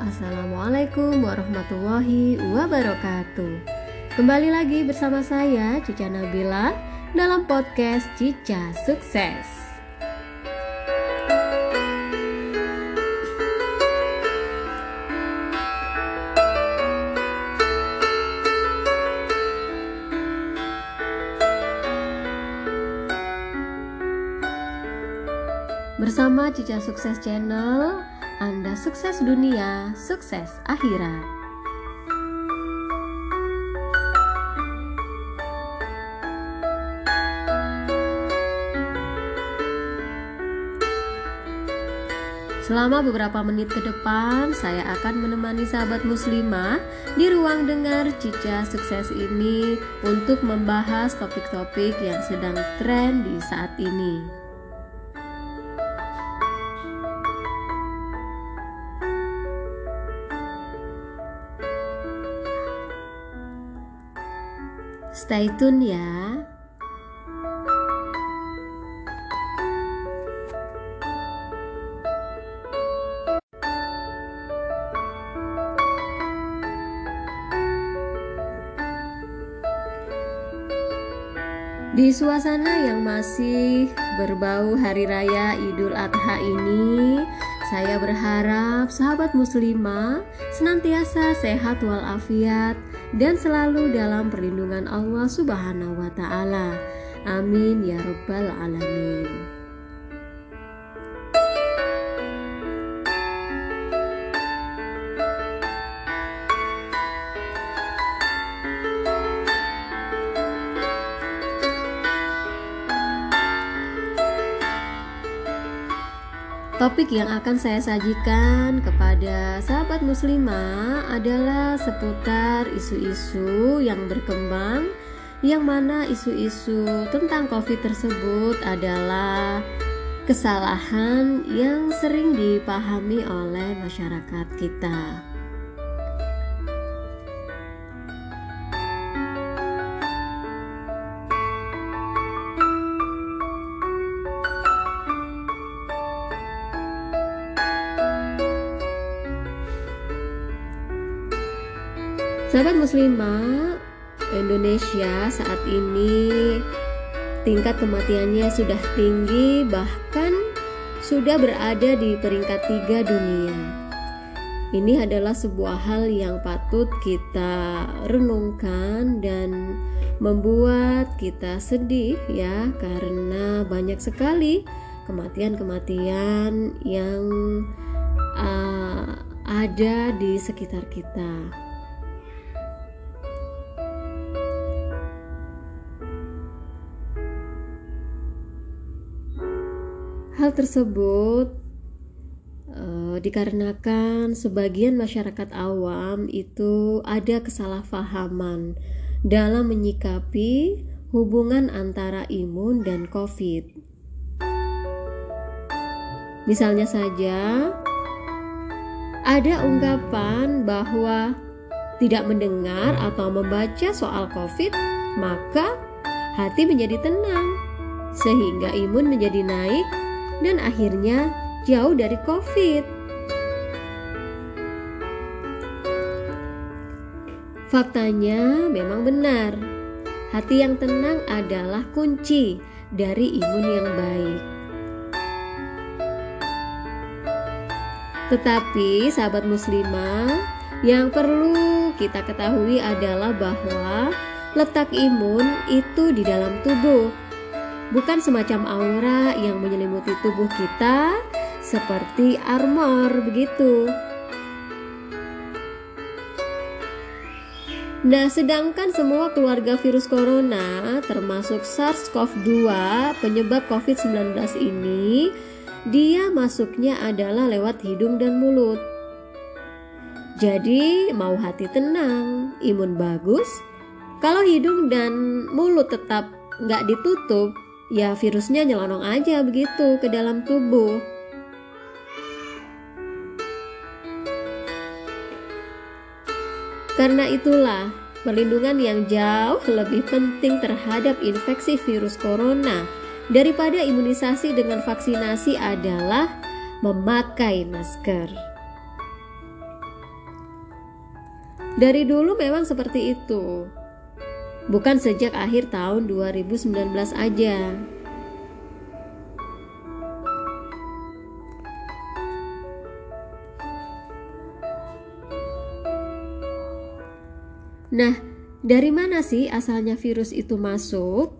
Assalamualaikum warahmatullahi wabarakatuh. Kembali lagi bersama saya Cica Nabila dalam podcast Cica Sukses. Bersama Cica Sukses Channel, anda sukses dunia, sukses akhirat. Selama beberapa menit ke depan, saya akan menemani sahabat muslimah di ruang dengar Cica Sukses ini untuk membahas topik-topik yang sedang tren di saat ini. Stay tune ya. Di suasana yang masih berbau hari raya Idul Adha ini, saya berharap sahabat muslimah senantiasa sehat walafiat dan selalu dalam perlindungan Allah Subhanahu wa taala. Amin ya rabbal alamin. Topik yang akan saya sajikan kepada sahabat muslimah adalah seputar isu-isu yang berkembang yang mana isu-isu tentang COVID tersebut adalah kesalahan yang sering dipahami oleh masyarakat kita. Sahabat muslimah Indonesia saat ini tingkat kematiannya sudah tinggi bahkan sudah berada di peringkat tiga dunia. Ini adalah sebuah hal yang patut kita renungkan dan membuat kita sedih ya karena banyak sekali kematian-kematian yang uh, ada di sekitar kita. Hal tersebut uh, dikarenakan sebagian masyarakat awam itu ada kesalahpahaman dalam menyikapi hubungan antara imun dan COVID. Misalnya saja, ada ungkapan bahwa tidak mendengar atau membaca soal COVID, maka hati menjadi tenang, sehingga imun menjadi naik dan akhirnya jauh dari COVID. Faktanya memang benar, hati yang tenang adalah kunci dari imun yang baik. Tetapi, sahabat muslimah, yang perlu kita ketahui adalah bahwa letak imun itu di dalam tubuh bukan semacam aura yang menyelimuti tubuh kita seperti armor begitu. Nah, sedangkan semua keluarga virus corona termasuk SARS-CoV-2 penyebab COVID-19 ini dia masuknya adalah lewat hidung dan mulut. Jadi, mau hati tenang, imun bagus. Kalau hidung dan mulut tetap nggak ditutup, ya virusnya nyelonong aja begitu ke dalam tubuh. Karena itulah, perlindungan yang jauh lebih penting terhadap infeksi virus corona daripada imunisasi dengan vaksinasi adalah memakai masker. Dari dulu memang seperti itu. Bukan sejak akhir tahun 2019 aja. Nah, dari mana sih asalnya virus itu masuk?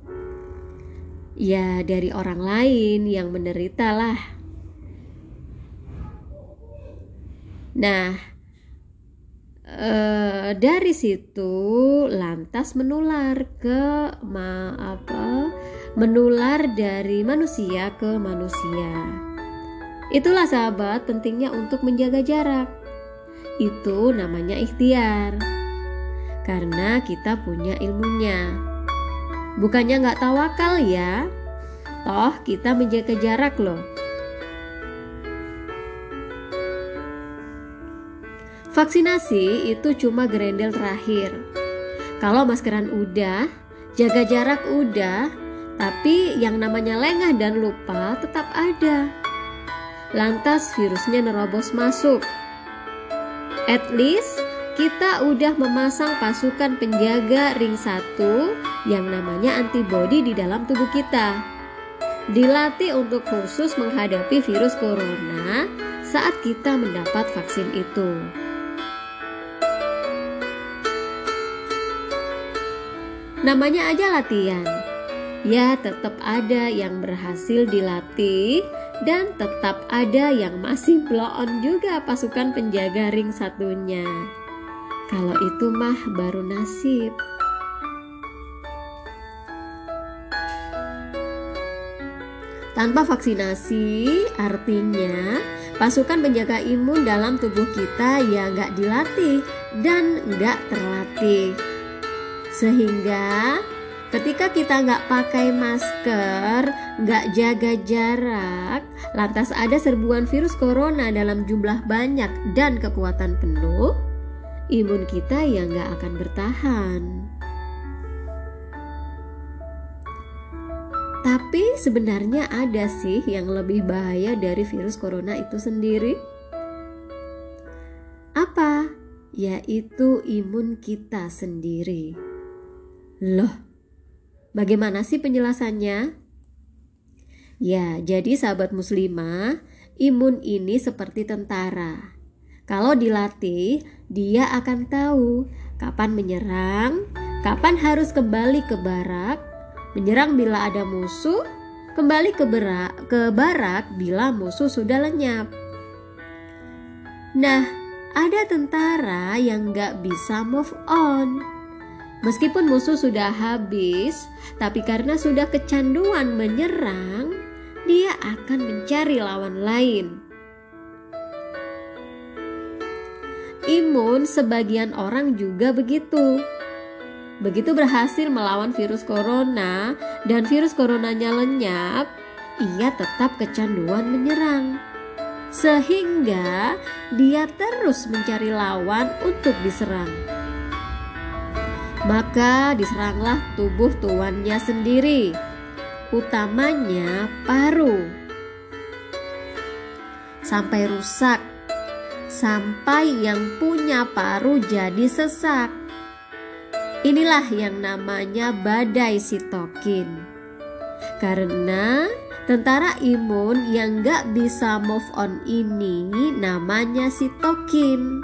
Ya, dari orang lain yang menderita lah. Nah, eh, dari situ lantas menular ke ma apa? Menular dari manusia ke manusia. Itulah sahabat pentingnya untuk menjaga jarak. Itu namanya ikhtiar karena kita punya ilmunya. Bukannya nggak tawakal ya, toh kita menjaga jarak loh. Vaksinasi itu cuma gerendel terakhir. Kalau maskeran udah, jaga jarak udah, tapi yang namanya lengah dan lupa tetap ada. Lantas virusnya nerobos masuk. At least kita udah memasang pasukan penjaga ring satu yang namanya antibodi di dalam tubuh kita. Dilatih untuk khusus menghadapi virus corona saat kita mendapat vaksin itu. Namanya aja latihan. Ya, tetap ada yang berhasil dilatih dan tetap ada yang masih blow on juga pasukan penjaga ring satunya. Kalau itu mah baru nasib. Tanpa vaksinasi, artinya pasukan penjaga imun dalam tubuh kita ya nggak dilatih dan nggak terlatih. Sehingga ketika kita nggak pakai masker, nggak jaga jarak, lantas ada serbuan virus corona dalam jumlah banyak dan kekuatan penuh, imun kita yang gak akan bertahan. Tapi sebenarnya ada sih yang lebih bahaya dari virus corona itu sendiri. Apa? Yaitu imun kita sendiri. Loh, bagaimana sih penjelasannya? Ya, jadi sahabat muslimah, imun ini seperti tentara. Kalau dilatih, dia akan tahu kapan menyerang, kapan harus kembali ke barak, menyerang bila ada musuh, kembali ke, berak, ke barak bila musuh sudah lenyap. Nah, ada tentara yang gak bisa move on. Meskipun musuh sudah habis, tapi karena sudah kecanduan menyerang, dia akan mencari lawan lain. Imun sebagian orang juga begitu. Begitu berhasil melawan virus corona dan virus coronanya lenyap, ia tetap kecanduan menyerang. Sehingga dia terus mencari lawan untuk diserang. Maka diseranglah tubuh tuannya sendiri, utamanya paru. Sampai rusak sampai yang punya paru jadi sesak. Inilah yang namanya badai sitokin. Karena tentara imun yang gak bisa move on ini namanya sitokin.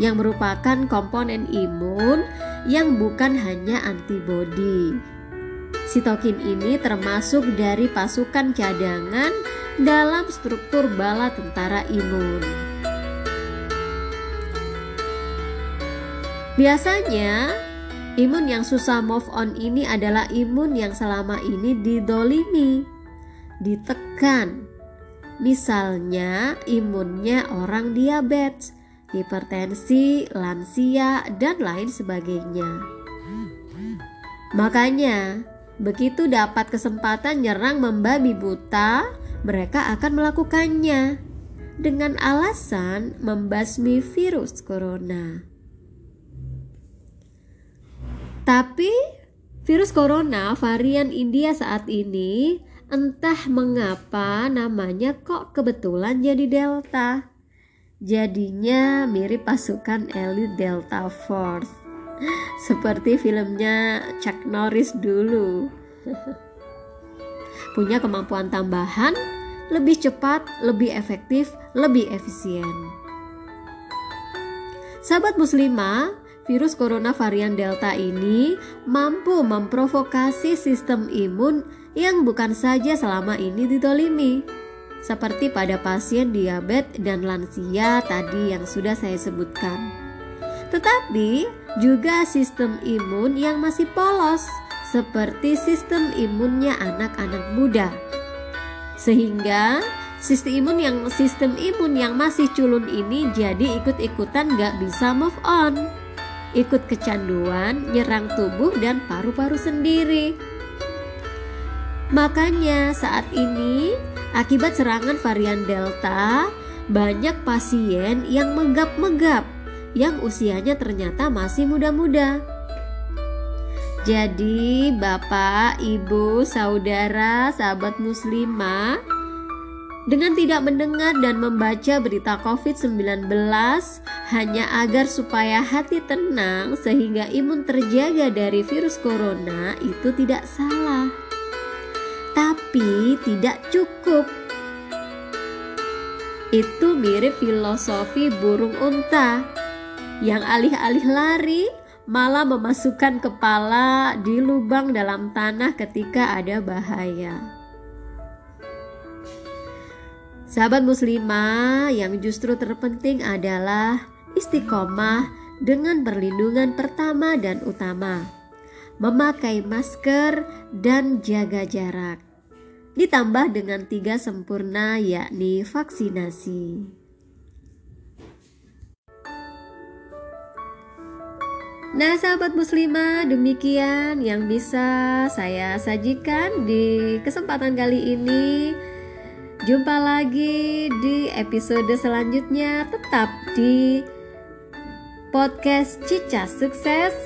Yang merupakan komponen imun yang bukan hanya antibodi. Sitokin ini termasuk dari pasukan cadangan dalam struktur bala tentara imun. Biasanya, imun yang susah move on ini adalah imun yang selama ini didolimi, ditekan. Misalnya, imunnya orang diabetes, hipertensi, lansia, dan lain sebagainya. Makanya, begitu dapat kesempatan nyerang membabi buta, mereka akan melakukannya dengan alasan membasmi virus corona. Tapi virus corona varian India saat ini entah mengapa namanya kok kebetulan jadi Delta. Jadinya mirip pasukan elit Delta Force. Seperti filmnya Chuck Norris dulu. Punya kemampuan tambahan, lebih cepat, lebih efektif, lebih efisien. Sahabat muslimah, virus corona varian Delta ini mampu memprovokasi sistem imun yang bukan saja selama ini ditolimi seperti pada pasien diabetes dan lansia tadi yang sudah saya sebutkan. Tetapi juga sistem imun yang masih polos seperti sistem imunnya anak-anak muda. Sehingga sistem imun yang sistem imun yang masih culun ini jadi ikut-ikutan gak bisa move on. Ikut kecanduan, nyerang tubuh dan paru-paru sendiri. Makanya saat ini Akibat serangan varian Delta, banyak pasien yang megap-megap yang usianya ternyata masih muda-muda. Jadi, Bapak, Ibu, saudara, sahabat muslimah, dengan tidak mendengar dan membaca berita COVID-19 hanya agar supaya hati tenang sehingga imun terjaga dari virus corona itu tidak salah tapi tidak cukup. Itu mirip filosofi burung unta yang alih-alih lari malah memasukkan kepala di lubang dalam tanah ketika ada bahaya. Sahabat muslimah yang justru terpenting adalah istiqomah dengan perlindungan pertama dan utama, memakai masker dan jaga jarak ditambah dengan tiga sempurna yakni vaksinasi. Nah, sahabat muslimah, demikian yang bisa saya sajikan di kesempatan kali ini. Jumpa lagi di episode selanjutnya, tetap di podcast Cica Sukses.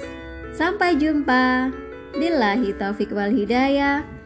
Sampai jumpa. Billahi taufik wal hidayah.